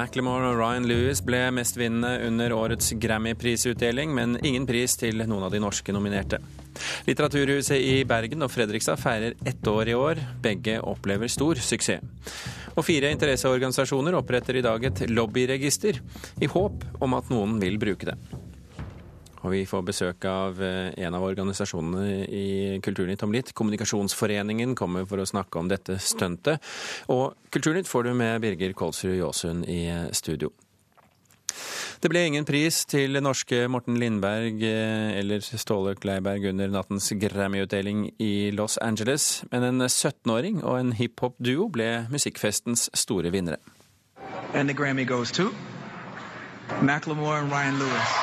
Macclemore og Ryan Lewis ble mestvinnende under årets Grammy-prisutdeling, men ingen pris til noen av de norske nominerte. Litteraturhuset i Bergen og Fredrikstad feirer ett år i år. Begge opplever stor suksess. Og fire interesseorganisasjoner oppretter i dag et lobbyregister, i håp om at noen vil bruke det. Og vi får besøk av eh, en av organisasjonene i Kulturnytt om litt. Kommunikasjonsforeningen kommer for å snakke om dette stuntet. Og Kulturnytt får du med Birger Kolsrud Jåsund i eh, studio. Det ble ingen pris til norske Morten Lindberg eh, eller Ståle Kleiberg under nattens Grammy-utdeling i Los Angeles, men en 17-åring og en hiphop-duo ble musikkfestens store vinnere. And the Grammy goes to Macklemore and Ryan Lewis.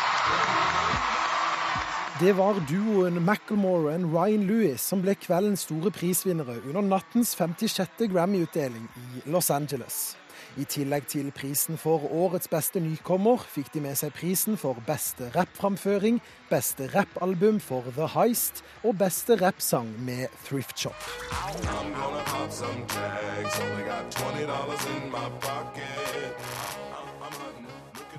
Det var duoen Macclemore og Ryan Lewis som ble kveldens store prisvinnere under nattens 56. Grammy-utdeling i Los Angeles. I tillegg til prisen for årets beste nykommer fikk de med seg prisen for beste rappframføring, beste rappalbum for The Heist og beste rappsang med Thrift Shop.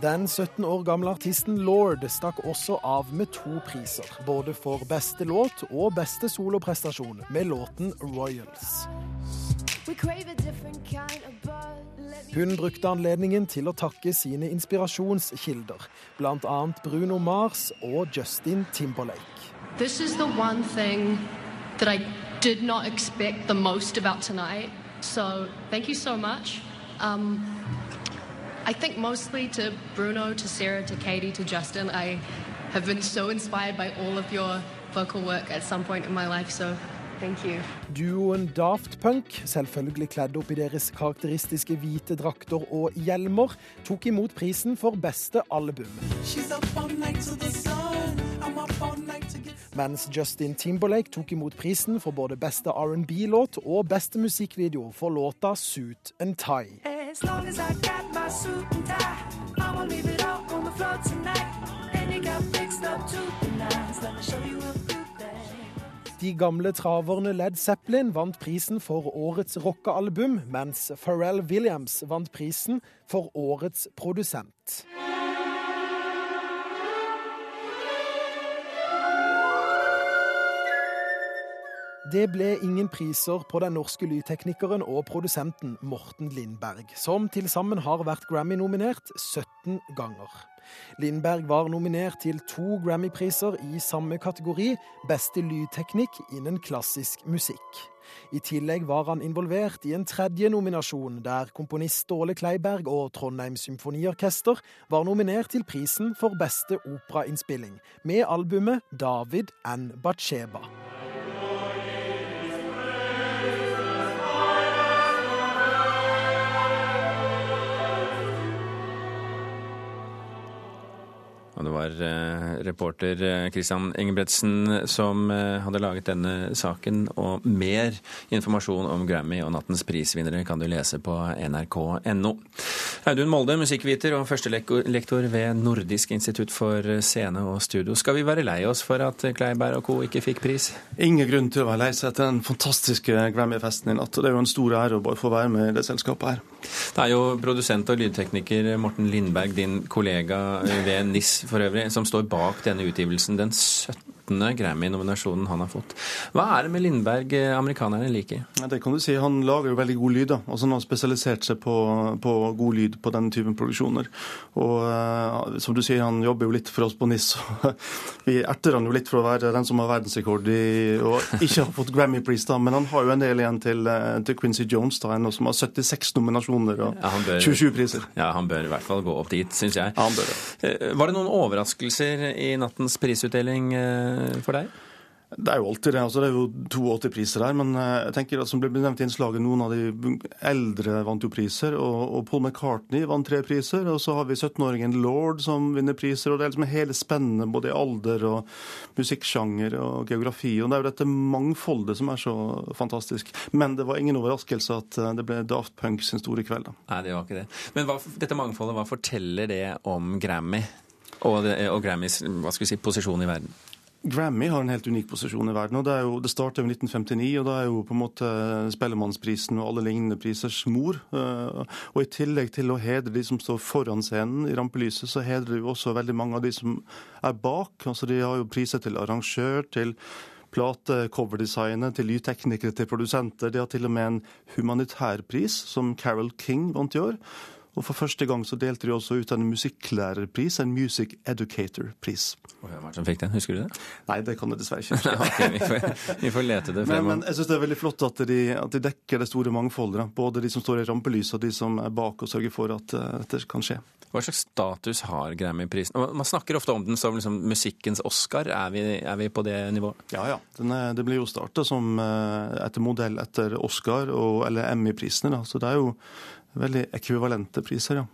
Den 17 år gamle artisten Lord stakk også av med to priser. Både for beste låt og beste soloprestasjon med låten Royals. Hun brukte anledningen til å takke sine inspirasjonskilder, bl.a. Bruno Mars og Justin Timberlake. This is the one thing that I did not expect the most about tonight. So thank you so much. Um, I think mostly to Bruno, to Sarah, to Katie, to Justin. I have been so inspired by all of your vocal work at some point in my life, so thank you. Duoen Daft Punk, selvfølgelig kledd opp i deres karakteristiske hvite drakter og hjelmer, tok imot prisen for beste album. Mens Justin Timberlake tok imot prisen for både beste R&B-låt og beste musikkvideo for låta Suit and Tie. As long as I got my suit and tie, I'ma leave it all on the floor tonight. And it got fixed up to the nines. Let me show you a good things. De gamle traverne Led Zeppelin vant prisen for årets rockealbum, mens Pharrell Williams vant prisen for årets produsent. Det ble ingen priser på den norske lydteknikeren og produsenten Morten Lindberg, som til sammen har vært Grammy-nominert 17 ganger. Lindberg var nominert til to Grammy-priser i samme kategori, beste lydteknikk innen klassisk musikk. I tillegg var han involvert i en tredje nominasjon, der komponist Ståle Kleiberg og Trondheim Symfoniorkester var nominert til prisen for beste operainnspilling, med albumet David and Batsheba. Var reporter eh, Christian Engebretsen som eh, hadde laget denne saken. Og mer informasjon om Grammy og nattens prisvinnere kan du lese på nrk.no. Audun Molde, musikkviter og førstelektor ved Nordisk institutt for scene og studio. Skal vi være lei oss for at Kleiberg og co. ikke fikk pris? Ingen grunn til å være lei seg etter den fantastiske Grammy-festen i natt. og Det er jo en stor ære å bare få være med i det selskapet her. Det er jo produsent og lydtekniker Morten Lindberg, din kollega ved NIS for øvrig, som står bak denne utgivelsen. Den 17. Grammy-nominasjonen han har fått. Hva er det med Lindberg amerikanerne liker? Det kan du si. Han lager jo veldig god lyd. da. Altså, han har spesialisert seg på, på god lyd på denne typen produksjoner. Og uh, som du sier, han jobber jo litt for oss på NIS. Vi erter han jo litt for å være den som har verdensrekord i og ikke har fått Grammy-pris, da. Men han har jo en del igjen til, til Quincy Jones, da, en som har 76 nominasjoner og ja, bør, 27 priser. Ja, han bør i hvert fall gå opp dit, syns jeg. Ja, han bør det. Var det noen overraskelser i nattens prisutdeling for deg? Det er jo alltid det. altså Det er jo 82 priser der. Men jeg tenker at som ble nevnt i innslaget, noen av de eldre vant jo priser. Og, og Paul McCartney vant tre priser. Og så har vi 17-åringen Lord som vinner priser. og Det er liksom hele spennet både i alder og musikksjanger og geografi. og Det er jo dette mangfoldet som er så fantastisk. Men det var ingen overraskelse at det ble Daft Punk sin store kveld. da. Nei, det var ikke det. Men hva, dette mangfoldet, hva forteller det om Grammy? Og, og Grammys hva skal vi si, posisjon i verden? Grammy har en helt unik posisjon i verden. og Det, er jo, det startet i 1959, og da er jo på en måte Spellemannsprisen og alle lignende prisers mor. Eh, og I tillegg til å hedre de som står foran scenen i rampelyset, så hedrer jo også veldig mange av de som er bak. Altså De har jo priser til arrangør, til platecoverdesignere, til lydteknikere, til produsenter. De har til og med en humanitærpris, som Carol King vant i år. Og for første gang så delte de også ut en musikklærerpris, en Music Educator-pris. Hvem som fikk den, husker du det? Nei, det kan jeg dessverre ikke huske. okay, vi, får, vi, får, lete det frem. Men, men jeg syns det er veldig flott at de, at de, dekker det store mangfoldet. Både de som står i rampelyset og de som er bak og sørger for at uh, dette kan skje. Hva slags status har Grammy-prisen? Man snakker ofte om den som liksom musikkens Oscar. Er vi, er vi, på det nivået? Ja, ja. Er, det blir jo starta som uh, etter modell etter Oscar og, eller Emmy-prisene. Så det er jo veldig ekvivalente priser, ja.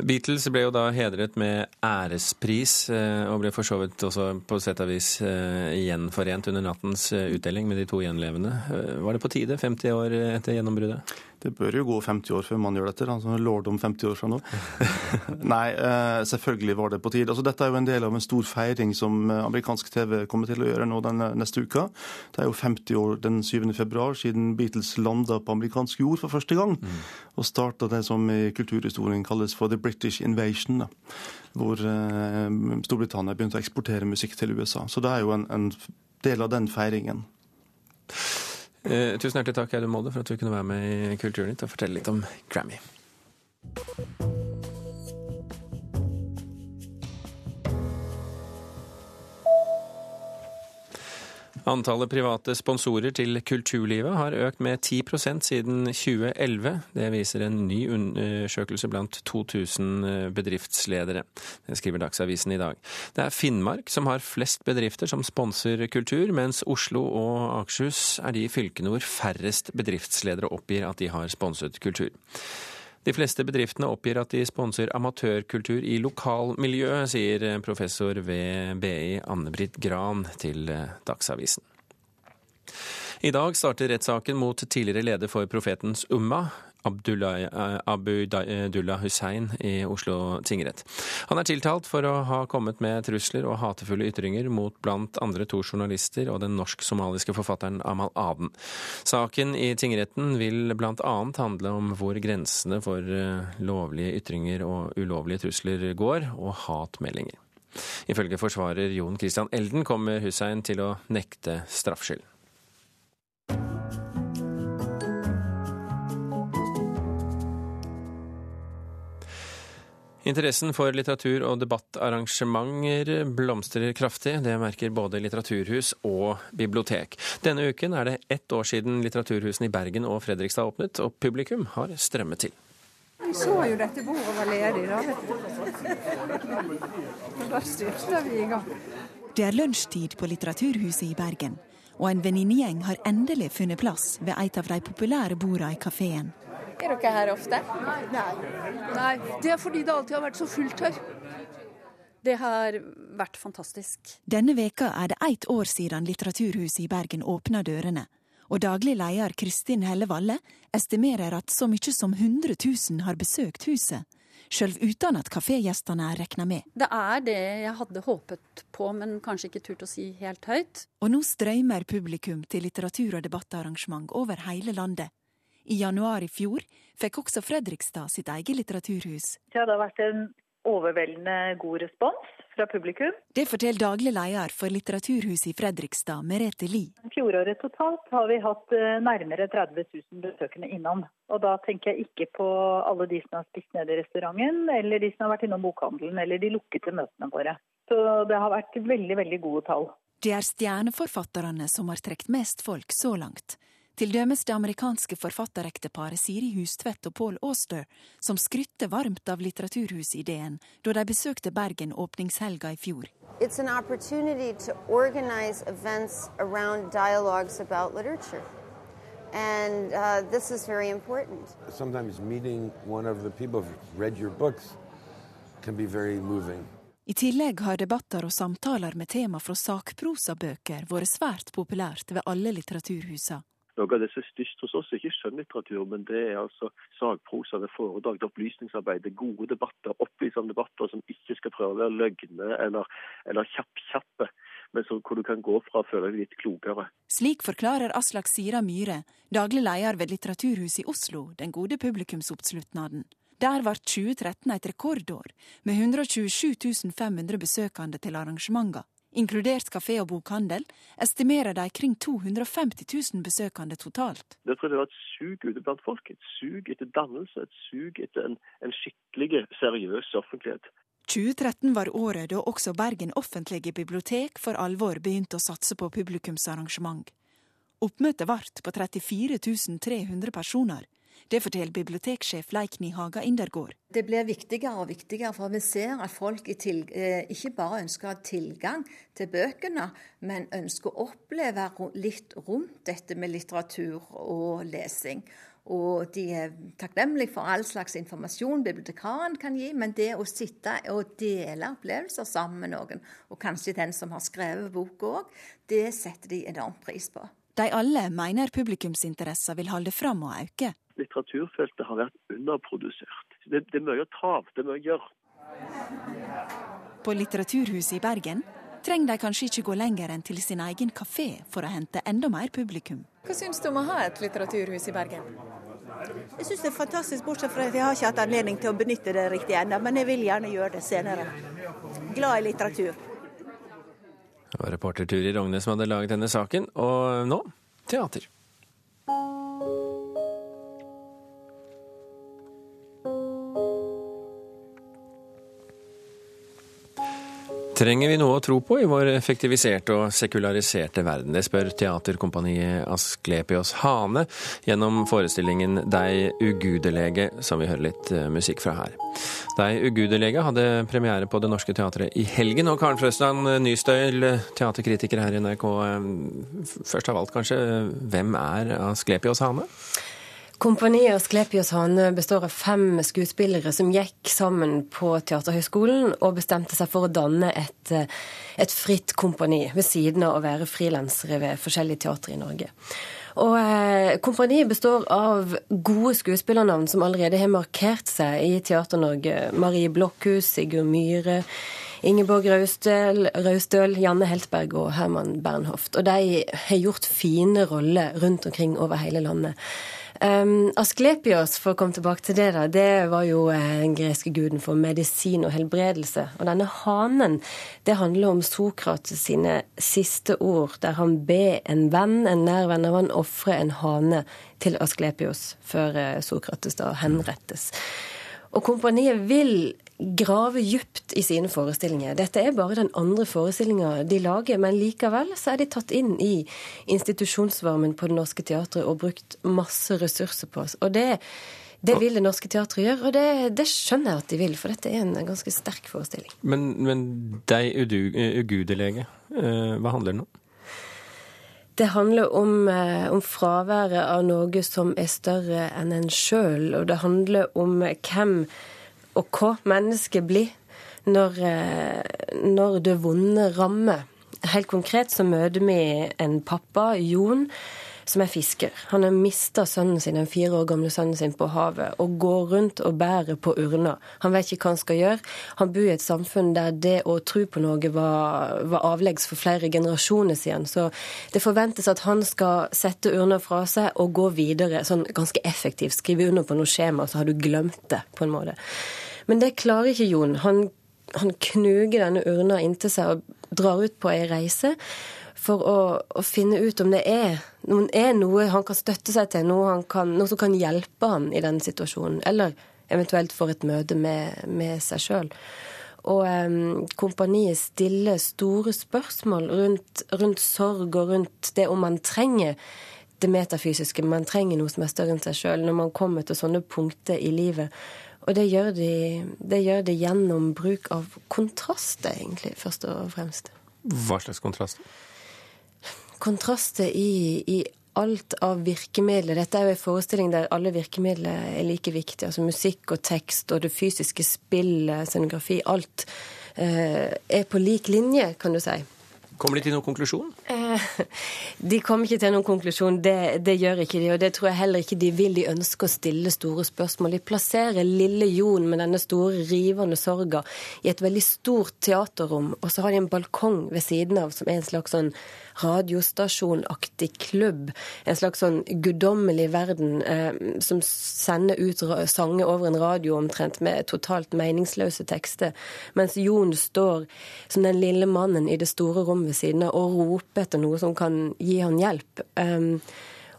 Beatles ble jo da hedret med ærespris, eh, og ble for så vidt også på sett og vis eh, gjenforent under nattens eh, utdeling med de to gjenlevende. Var det på tide, 50 år etter gjennombruddet? Det bør jo gå 50 år før man gjør dette. altså Lord om 50 år fra nå. Nei, selvfølgelig var det på tide. Altså, dette er jo en del av en stor feiring som amerikansk TV kommer til å gjøre nå den neste uka. Det er jo 50 år den 7. februar siden Beatles landa på amerikansk jord for første gang. Mm. Og starta det som i kulturhistorien kalles for the British Invasion. Da, hvor eh, Storbritannia begynte å eksportere musikk til USA. Så det er jo en, en del av den feiringen. Eh, tusen hjertelig takk, Audun Molde, for at du kunne være med i Kulturnytt og fortelle litt om Grammy. Antallet private sponsorer til kulturlivet har økt med 10% siden 2011. Det viser en ny undersøkelse blant 2000 eh, bedriftsledere. Det skriver Dagsavisen i dag. Det er Finnmark som har flest bedrifter som sponser kultur, mens Oslo og Akershus er de fylkene hvor færrest bedriftsledere oppgir at de har sponset kultur. De fleste bedriftene oppgir at de sponser amatørkultur i lokalmiljøet, sier professor ved BI Anne-Britt Gran til Dagsavisen. I dag starter rettssaken mot tidligere leder for Profetens Umma, Abdullah, Abudullah Hussein i Oslo tingrett. Han er tiltalt for å ha kommet med trusler og hatefulle ytringer mot blant andre to journalister og den norsk-somaliske forfatteren Amal Aden. Saken i tingretten vil blant annet handle om hvor grensene for eh, lovlige ytringer og ulovlige trusler går, og hatmeldinger. Ifølge forsvarer Jon Christian Elden kommer Hussein til å nekte straffskyld. Interessen for litteratur- og debattarrangementer blomstrer kraftig. Det merker både litteraturhus og bibliotek. Denne uken er det ett år siden litteraturhusene i Bergen og Fredrikstad åpnet, og publikum har strømmet til. Vi så jo dette bordet var ledig, da, vet du. Og da styrta vi i gang. Det er lunsjtid på Litteraturhuset i Bergen, og en venninnegjeng har endelig funnet plass ved et av de populære bordene i kafeen. Er dere her ofte? Nei. Nei. Det er fordi det alltid har vært så fullt her. Det har vært fantastisk. Denne veka er det ett år siden Litteraturhuset i Bergen åpna dørene. Og daglig leder Kristin Helle Valle estimerer at så mye som 100 000 har besøkt huset. Sjøl uten at kafégjestene er regna med. Det er det jeg hadde håpet på, men kanskje ikke turt å si helt høyt. Og nå strømmer publikum til litteratur- og debattarrangement over hele landet. I januar i fjor fikk også Fredrikstad sitt eget litteraturhus. Ja, det har vært en overveldende god respons fra publikum. Det forteller daglig leder for Litteraturhuset i Fredrikstad, Merete Lie. Fjoråret totalt har vi hatt eh, nærmere 30 000 besøkende innom. Og da tenker jeg ikke på alle de som har spist ned i restauranten, eller de som har vært innom bokhandelen, eller de lukkede møtene våre. Så det har vært veldig, veldig gode tall. Det er stjerneforfatterne som har trukket mest folk så langt. Til dømes det amerikanske forfatterekteparet Siri Hustvedt og Paul Auster, som skrytte varmt av litteraturhusideen da de besøkte Bergen åpningshelga i fjor. It's an opportunity to organize events around dialogues about literature. And uh, this is very important. Sometimes meeting one of the people who've read your books can be very moving. I tillegg har debatter og samtaler med tema fra sakprosabøker vært svært populært ved alle litteraturhusene. Noe av det som er størst hos oss er ikke skjønnlitteratur, men det er altså sakprosa ved foredrag, det opplysningsarbeid, det gode debatter, opplysende debatter som ikke skal prøve å være løgne eller, eller kjapp-kjappe, men så, hvor du kan gå fra å føle deg litt klokere. Slik forklarer Aslak Sira Myhre, daglig leder ved Litteraturhuset i Oslo, den gode publikumsoppslutnaden. Der ble 2013 et rekordår, med 127 500 besøkende til arrangementer. Inkludert kafé og bokhandel estimerer de kring 250 000 besøkende totalt. Jeg tror det var et sug ute blant folk. Et sug etter dannelse, et sug etter en, en skikkelig seriøs offentlighet. 2013 var året da også Bergen offentlige bibliotek for alvor begynte å satse på publikumsarrangement. Oppmøtet ble på 34 300 personer. Det forteller biblioteksjef Leikny Haga Indergård. Det blir viktigere og viktigere, for vi ser at folk eh, ikke bare ønsker å ha tilgang til bøkene, men ønsker å oppleve litt rundt dette med litteratur og lesing. Og de er takknemlige for all slags informasjon bibliotekaren kan gi, men det å sitte og dele opplevelser sammen med noen, og kanskje den som har skrevet boka òg, det setter de enormt pris på. De alle mener publikumsinteressen vil holde fram og øke. Litteraturfeltet har vært underprodusert. Det, det er mye å ta av, det er mye å gjøre. På Litteraturhuset i Bergen trenger de kanskje ikke gå lenger enn til sin egen kafé for å hente enda mer publikum. Hva syns du om å ha et litteraturhus i Bergen? Jeg syns det er fantastisk, bortsett fra at jeg har ikke hatt anledning til å benytte det riktig ennå. Men jeg vil gjerne gjøre det senere. Glad i litteratur. Det var reporter Turi Rogne som hadde laget denne saken, og nå teater. Trenger vi noe å tro på i vår effektiviserte og sekulariserte verden? Det spør teaterkompaniet Asklepios Hane gjennom forestillingen Dei ugudelege, som vi hører litt eh, musikk fra her. Dei ugudelege hadde premiere på Det Norske Teatret i helgen, og Karen Frøsland Nystøyl, teaterkritiker her i NRK. Eh, først av alt, kanskje, hvem er Asklepios Hane? Kompaniet Asklepios Hane består av fem skuespillere som gikk sammen på Teaterhøgskolen og bestemte seg for å danne et, et fritt kompani ved siden av å være frilansere ved forskjellige teatre i Norge. Og eh, Kompaniet består av gode skuespillernavn som allerede har markert seg i Teater-Norge. Marie Blokhus, Sigurd Myhre. Ingeborg Raustøl, Raustøl, Janne Heltberg og Herman Bernhoft. Og de har gjort fine roller rundt omkring over hele landet. Um, Asklepios, for å komme tilbake til det, da, det var jo eh, den greske guden for medisin og helbredelse. Og denne hanen, det handler om Sokrates sine siste ord, der han ber en venn, en nær venn av han, ofre en hane til Asklepios før eh, Sokrates da henrettes. Og kompaniet vil grave dypt i sine forestillinger. Dette er bare den andre forestillinga de lager, men likevel så er de tatt inn i institusjonsvarmen på Det Norske Teatret og brukt masse ressurser på oss. Og det, det vil Det Norske Teatret gjøre, og det, det, skjønner jeg at de vil, for dette er en ganske sterk forestilling. Men, men deg ugudelege, eh, hva handler den om? Det handler om, eh, om, fraværet av noe som er større enn en sjøl, og det handler om hvem og hva mennesket blir når, eh, når det vonde rammer. Helt konkret så møter vi en pappa, Jon, som er fisker. Han har mista sønnen sin, den fire år gamle sønnen sin på havet, og går rundt og bærer på urna. Han vet ikke hva han skal gjøre. Han bor i et samfunn der det å tro på noe var, var avleggs for flere generasjoner siden. Så det forventes at han skal sette urna fra seg og gå videre sånn ganske effektivt. Skrive under på noe skjema, så har du glemt det, på en måte. Men det klarer ikke Jon. Han, han knuger denne urna inntil seg og drar ut på ei reise for å, å, finne ut om det er, er, noe han kan støtte seg til, noe, kan, noe, som kan hjelpe han i den situasjonen. Eller eventuelt får et møte med, med seg sjøl. Og um, kompaniet stiller store spørsmål rundt, rundt, sorg og rundt det om man trenger det metafysiske, man trenger noe som er større enn seg sjøl, når man kommer til sånne punkter i livet. Og det gjør, de, det gjør de gjennom bruk av kontraster, egentlig, først og fremst. Hva slags kontraster? Kontraster i, i alt av virkemidler. Dette er jo en forestilling der alle virkemidler er like viktige. Altså musikk og tekst og det fysiske spillet, scenografi. Alt eh, er på lik linje, kan du si. Kommer de til noen konklusjon? Eh, de kommer ikke til noen konklusjon, det, det, gjør ikke de. Og det tror jeg heller ikke de vil. De ønsker å stille store spørsmål. De plasserer lille Jon med denne store, rivende sorga i et veldig stort teaterrom, og så har de en balkong ved siden av som er en slags sånn radiostasjonaktig klubb. En slags sånn guddommelig verden eh, som sender ut sanger over en radio omtrent med totalt meningsløse tekster. Mens Jon står som den lille mannen i det store rommet ved siden av og rope etter noe som kan gi han hjelp. Um,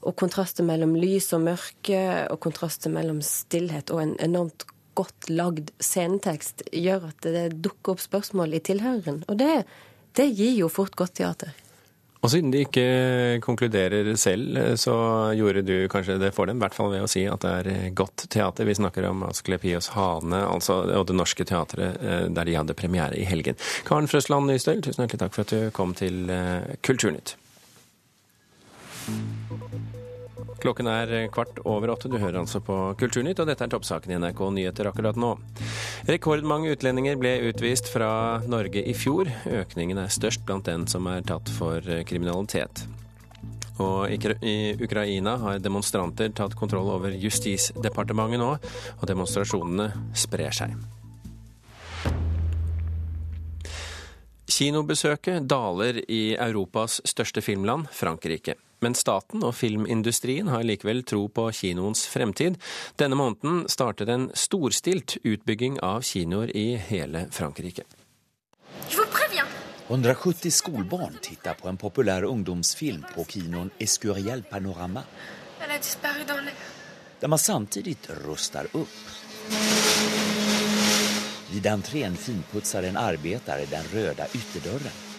og kontrastet mellom lys og mørke, og kontrastet mellom stillhet og en enormt godt lagd scenetekst gjør at det dukker opp spørsmål i tilhøreren. Og det, det gir jo fort godt teater. Og siden de ikke konkluderer selv, så gjorde du kanskje det for dem, i hvert fall ved å si at det er godt teater. Vi snakker om Asklepios Hane altså, og Det Norske Teatret, eh, der de hadde premiere i helgen. Karen Frøsland Nystøl, tusen hjertelig takk for at du kom til eh, Kulturnytt. Klokken er kvart over åtte. Du hører altså på Kulturnytt, og dette er toppsaken i NRK Nyheter akkurat nå. Rekordmange utlendinger ble utvist fra Norge i fjor. Økningen er størst blant den som er tatt for kriminalitet. Og i Ukraina har demonstranter tatt kontroll over Justisdepartementet nå, og demonstrasjonene sprer seg. Kinobesøket daler i Europas største filmland, Frankrike. Men staten og filmindustrien har likevel tro på kinoens fremtid. Denne måneden starter en storstilt utbygging av kinoer i hele Frankrike. 170 skolbarn ser på en populær ungdomsfilm på kinoen Escurial Panorama. Der man samtidig ruster opp. Vid entreen finpusser en arbetare den røde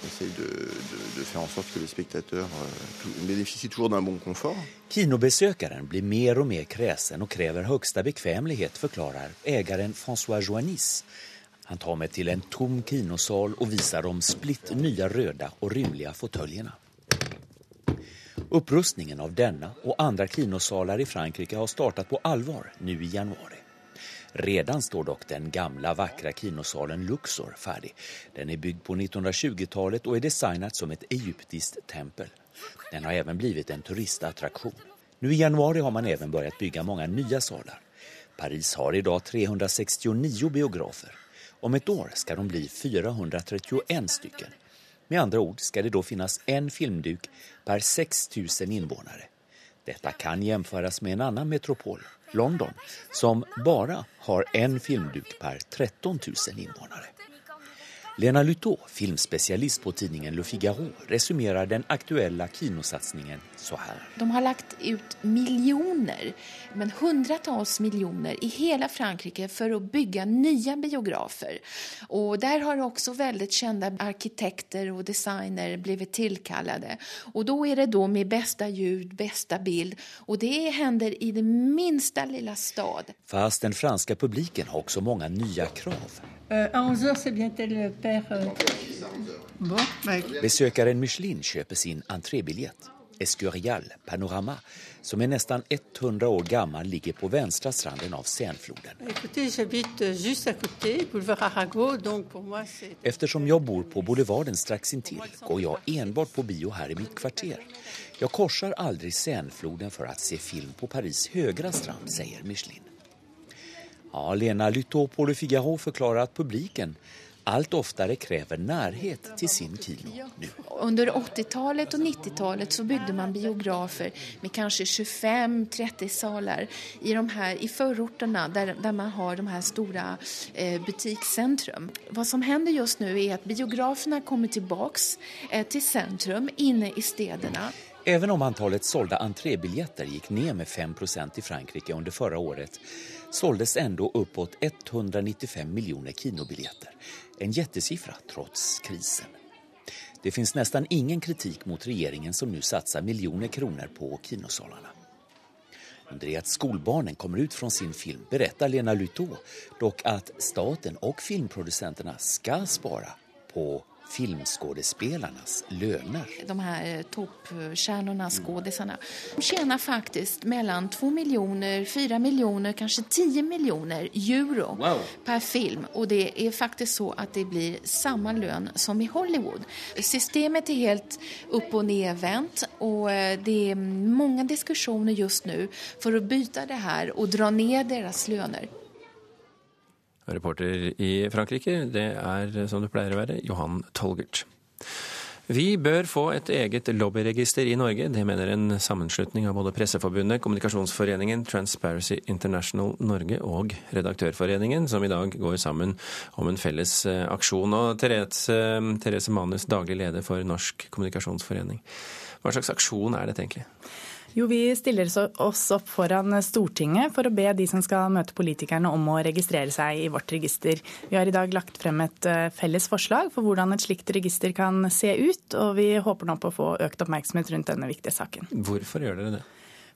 ytterdörren. De, de, de faire en sorte que les spectateurs euh, bénéficient toujours d'un bon confort. Kinobesøkeren blir mer og mer kresen og krever høyeste bekvemmelighet, forklarer eieren François Joannis. Han tar meg til en tom kinosal og viser de splitt nye røde og rymlige fåtøljene. Opprustningen av denne og andre kinosaler i Frankrike har startet på alvor nå i januari. Redan står dock den gamla vackra kinosalen Luxor färdig. Den är byggd på 1920-talet och är designad som ett egyptiskt tempel. Den har även blivit en turistattraktion. Nu i januari har man även börjat bygga många nya salar. Paris har idag 369 biografer. Om ett år ska de bli 431 stycken. Med andra ord ska det då finnas en filmduk per 6 000 invånare. Detta kan jämföras med en annan metropol, London, som bare har en filmduk per 13 000 invånare. Lena Lutot, filmspecialist på tidningen Le Figaro, resumerer den aktuelle kinosatsningen så här. De har lagt ut miljoner, men hundratals miljoner i hele Frankrike for å bygge nye biografer. Og der har også veldig kända arkitekter og designer blivit tillkallade. Og da er det då med beste ljud, beste bild. Og det hender i det minste lilla stad. Fast den franske publiken har også mange nye krav. Euh, à 11h, c'est bien tel père. Euh... Bon, bah... Besøkeren Michelin kjøper sin entrébiljett. Escurial Panorama, som er nesten 100 år gammel, ligger på venstre stranden av Seinfloden. Eftersom jeg bor på boulevarden straks inntil, går jeg enbart på bio her i mitt kvarter. Jeg korser aldri Seinfloden for å se film på Paris høyre strand, sier Michelin. Ja, Lena Lytå på Le Figaro forklarer at publiken allt oftare krever nærhet til sin kino nu. Under 80-talet og 90-talet så bygde man biografer med kanskje 25-30 saler i, de här, i förorterna der, där man har de her store eh, butikscentrum. Hva som hender just nå er at biograferna kommer tilbake eh, til sentrum inne i städerna. Även om antallet sålda entrébiljetter gikk ned med 5% i Frankrike under förra året såldes ändå uppåt 195 miljoner kinobiljetter. En jättesiffra trots krisen. Det finns nästan ingen kritik mot regeringen som nu satsar miljoner kronor på kinosalarna. Under det att skolbarnen kommer ut från sin film berättar Lena Lutot dock att staten och filmproducenterna ska spara på filmskådespelarnas löner. De här toppstjärnorna, skådisarna, de tjänar faktiskt mellan 2 miljoner, 4 miljoner, kanske 10 miljoner euro wow. per film. Och det är faktiskt så att det blir samma lön som i Hollywood. Systemet är helt upp och nedvänt och eh, det är många diskussioner just nu för att byta det här och dra ner deras löner. Reporter i Frankrike, det er som det pleier å være, Johan Tolgert. Vi bør få et eget lobbyregister i Norge. Det mener en sammenslutning av både Presseforbundet, Kommunikasjonsforeningen, Transparency International Norge og Redaktørforeningen, som i dag går sammen om en felles eh, aksjon. Og Therese, Therese Manus, daglig leder for Norsk kommunikasjonsforening. Hva slags aksjon er dette egentlig? Jo, Vi stiller oss opp foran Stortinget for å be de som skal møte politikerne om å registrere seg i vårt register. Vi har i dag lagt frem et eh, felles forslag for hvordan et slikt register kan se ut, og vi håper nå på å få økt oppmerksomhet rundt denne viktige saken. Hvorfor gjør dere det?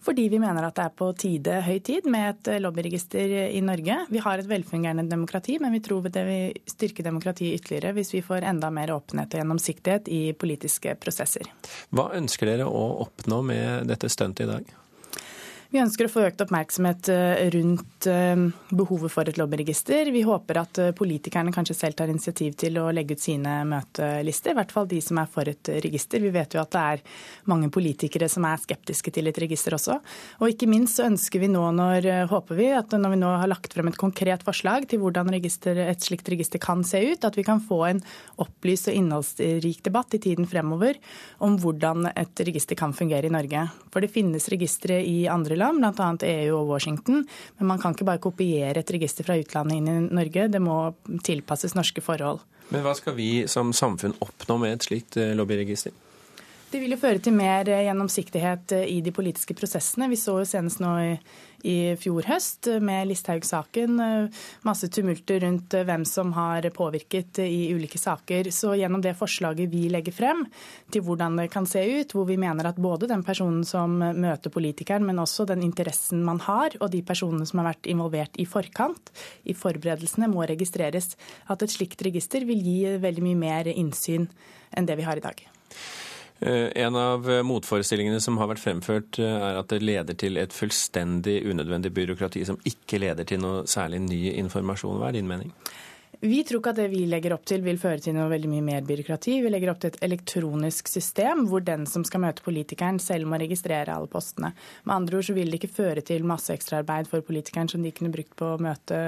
Fordi vi mener at det er på tide, høy tid, med et eh, lobbyregister i Norge. Vi har et velfungerende demokrati, men vi tror det vil styrke demokratiet ytterligere hvis vi får enda mer åpenhet og gjennomsiktighet i politiske prosesser. Hva ønsker dere å oppnå med dette stuntet i dag? Vi ønsker å få økt oppmerksomhet eh, rundt eh, behovet for et lobbyregister. Vi håper at eh, politikerne kanskje selv tar initiativ til å legge ut sine møtelister. I hvert fall de som er for et register. Vi vet jo at det er mange politikere som er skeptiske til et register også. Og ikke minst så ønsker vi nå, når, håper vi, at når vi nå har lagt frem et konkret forslag til hvordan register, et slikt register kan se ut, at vi kan få en opplyst og innholdsrik debatt i tiden fremover om hvordan et register kan fungere i Norge. For det finnes registre i andre land, bl.a. EU og Washington. Men man kan ikke bare kopiere et register fra utlandet inn i Norge. Det må tilpasses norske forhold. Men hva skal vi som samfunn oppnå med et slikt eh, lobbyregister? Det vil jo føre til mer eh, gjennomsiktighet eh, i de politiske prosessene. Vi så jo senest nå i i fjor høst med Listhaug-saken. Masse tumulter rundt hvem som har påvirket i ulike saker. Så gjennom det forslaget vi legger frem til hvordan det kan se ut, hvor vi mener at både den personen som møter politikeren, men også den interessen man har, og de personene som har vært involvert i forkant, i forberedelsene, må registreres. At et slikt register vil gi veldig mye mer innsyn enn det vi har i dag. Eh, en av motforestillingene som har vært fremført, eh, er at det leder til et fullstendig unødvendig byråkrati som ikke leder til noe særlig ny informasjon. Hva er din mening? Vi tror ikke at det vi legger opp til vil føre til noe veldig mye mer byråkrati. Vi legger opp til et elektronisk system hvor den som skal møte politikeren selv må registrere alle postene. Med andre ord så vil det ikke føre til masse ekstraarbeid for politikeren som de kunne brukt på å møte,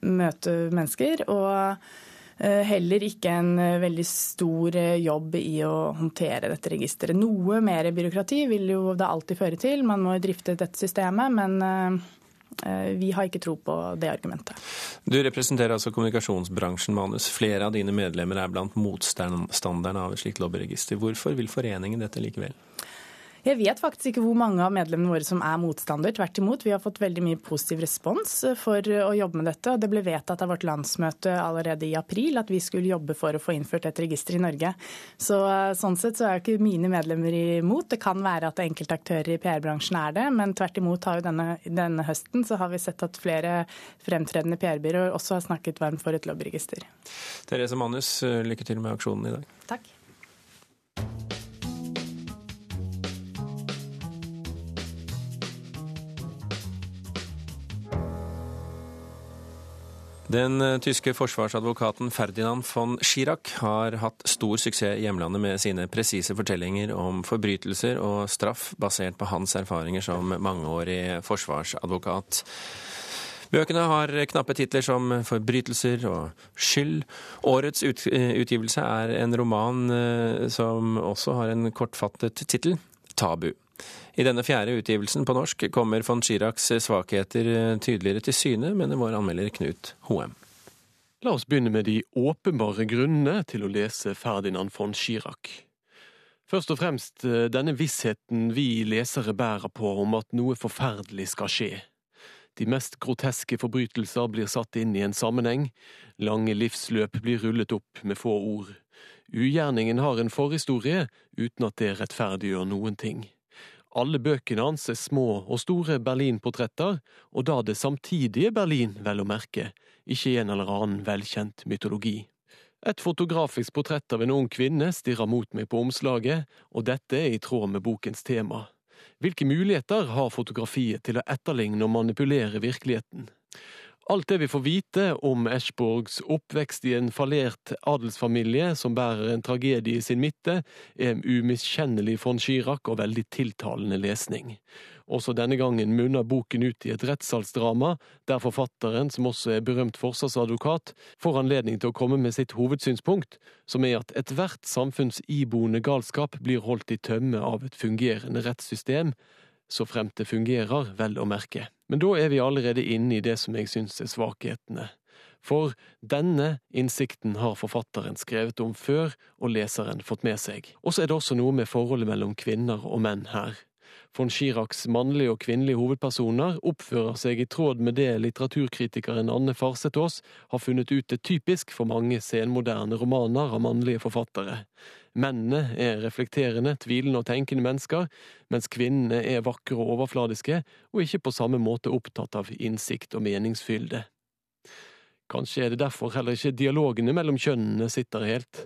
møte mennesker. og Eh, heller ikke en eh, veldig stor eh, jobb i å håndtere dette registeret. Noe mer byråkrati vil jo det alltid føre til. Man må drifte dette systemet, men vi har ikke tro på det argumentet. Du representerer altså kommunikasjonsbransjen, Manus. Flere av dine medlemmer er blant motstanderne av et slikt lobbyregister. Hvorfor vil foreningen dette likevel? Jeg vet faktisk ikke hvor mange av medlemmene våre som er motstander. Tvert imot, vi har fått veldig mye positiv respons for å jobbe med dette. og Det ble vedtatt av vårt landsmøte allerede i april at vi skulle jobbe for å få innført et register i Norge. Så Sånn sett så er ikke mine medlemmer imot. Det kan være at enkelte aktører i PR-bransjen er det, men tvert imot har jo denne, denne høsten så har vi sett at flere fremtredende PR-byråer også har snakket varmt for et lobbyregister. Therese Manus, lykke til med aksjonen i dag. Takk. Den eh, tyske forsvarsadvokaten Ferdinand von Schirach har hatt stor suksess i hjemlandet med sine presise fortellinger om forbrytelser og straff basert på hans erfaringer som mangeårig forsvarsadvokat. Bøkene har knappe titler som 'Forbrytelser' og 'Skyld'. Årets eh, utgivelse er en roman eh, som også har en kortfattet tittel, 'Tabu'. I denne fjerde utgivelsen på norsk kommer von Chiracs svakheter tydeligere til syne, mener vår anmelder Knut Hoem. La oss begynne med de åpenbare grunnene til å lese Ferdinand von Chirac. Først og fremst eh, denne vissheten vi lesere bærer på om at noe forferdelig skal skje. De mest groteske forbrytelser blir satt inn i en sammenheng, lange livsløp blir rullet opp med få ord. Ugjerningen har en forhistorie uten at det rettferdiggjør noen ting. Alle bøkene hans er små og store Berlin-portretter, og da det samtidige Berlin, vel å merke, ikke en eller annen velkjent mytologi. Et fotografisk portrett av en ung kvinne stirrer mot meg på omslaget, og dette er i tråd med bokens tema. Hvilke muligheter har fotografiet til å etterligne og manipulere virkeligheten? Alt det vi får vite om Eschborgs oppvekst i en fallert adelsfamilie som bærer en tragedie i sin midte, er umiskjennelig von Chirac og veldig tiltalende lesning. Også denne gangen munner boken ut i et rettssalsdrama, der forfatteren, som også er berømt forsvarsadvokat, får anledning til å komme med sitt hovedsynspunkt, som er at ethvert samfunns iboende galskap blir holdt i tømme av et fungerende rettssystem, så fremt det fungerer, vel å merke. Men da er vi allerede inne i det som jeg syns er svakhetene. For denne innsikten har forfatteren skrevet om før, og leseren fått med seg. Og så er det også noe med forholdet mellom kvinner og menn her. Von Chiracs mannlige og kvinnelige hovedpersoner oppfører seg i tråd med det litteraturkritikeren Anne Farsetås har funnet ut er typisk for mange senmoderne romaner av mannlige forfattere. Mennene er reflekterende, tvilende og tenkende mennesker, mens kvinnene er vakre og overfladiske, og ikke på samme måte opptatt av innsikt og meningsfylde. Kanskje er det derfor heller ikke dialogene mellom kjønnene sitter helt.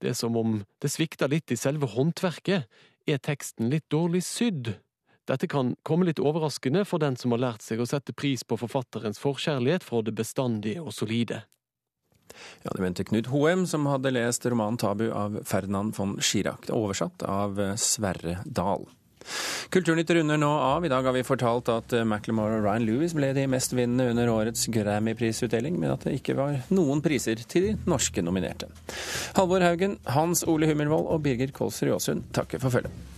Det er som om det svikter litt i selve håndverket. Er teksten litt dårlig sydd? Dette kan komme litt overraskende for den som har lært seg å sette pris på forfatterens forkjærlighet for det bestandige og solide. Ja, Det mente Knut Hoem, som hadde lest romanen 'Tabu' av Ferdinand von Schirach, oversatt av eh, Sverre Dahl. Kulturnytt runder nå av. I dag har vi fortalt at eh, Macclemore og Ryan Lewis ble de mestvinnende under årets Grammy-prisutdeling, men at det ikke var noen priser til de norske nominerte. Halvor Haugen, Hans Ole Hummelvold og Birger Kolsrud Aasund takker for følget.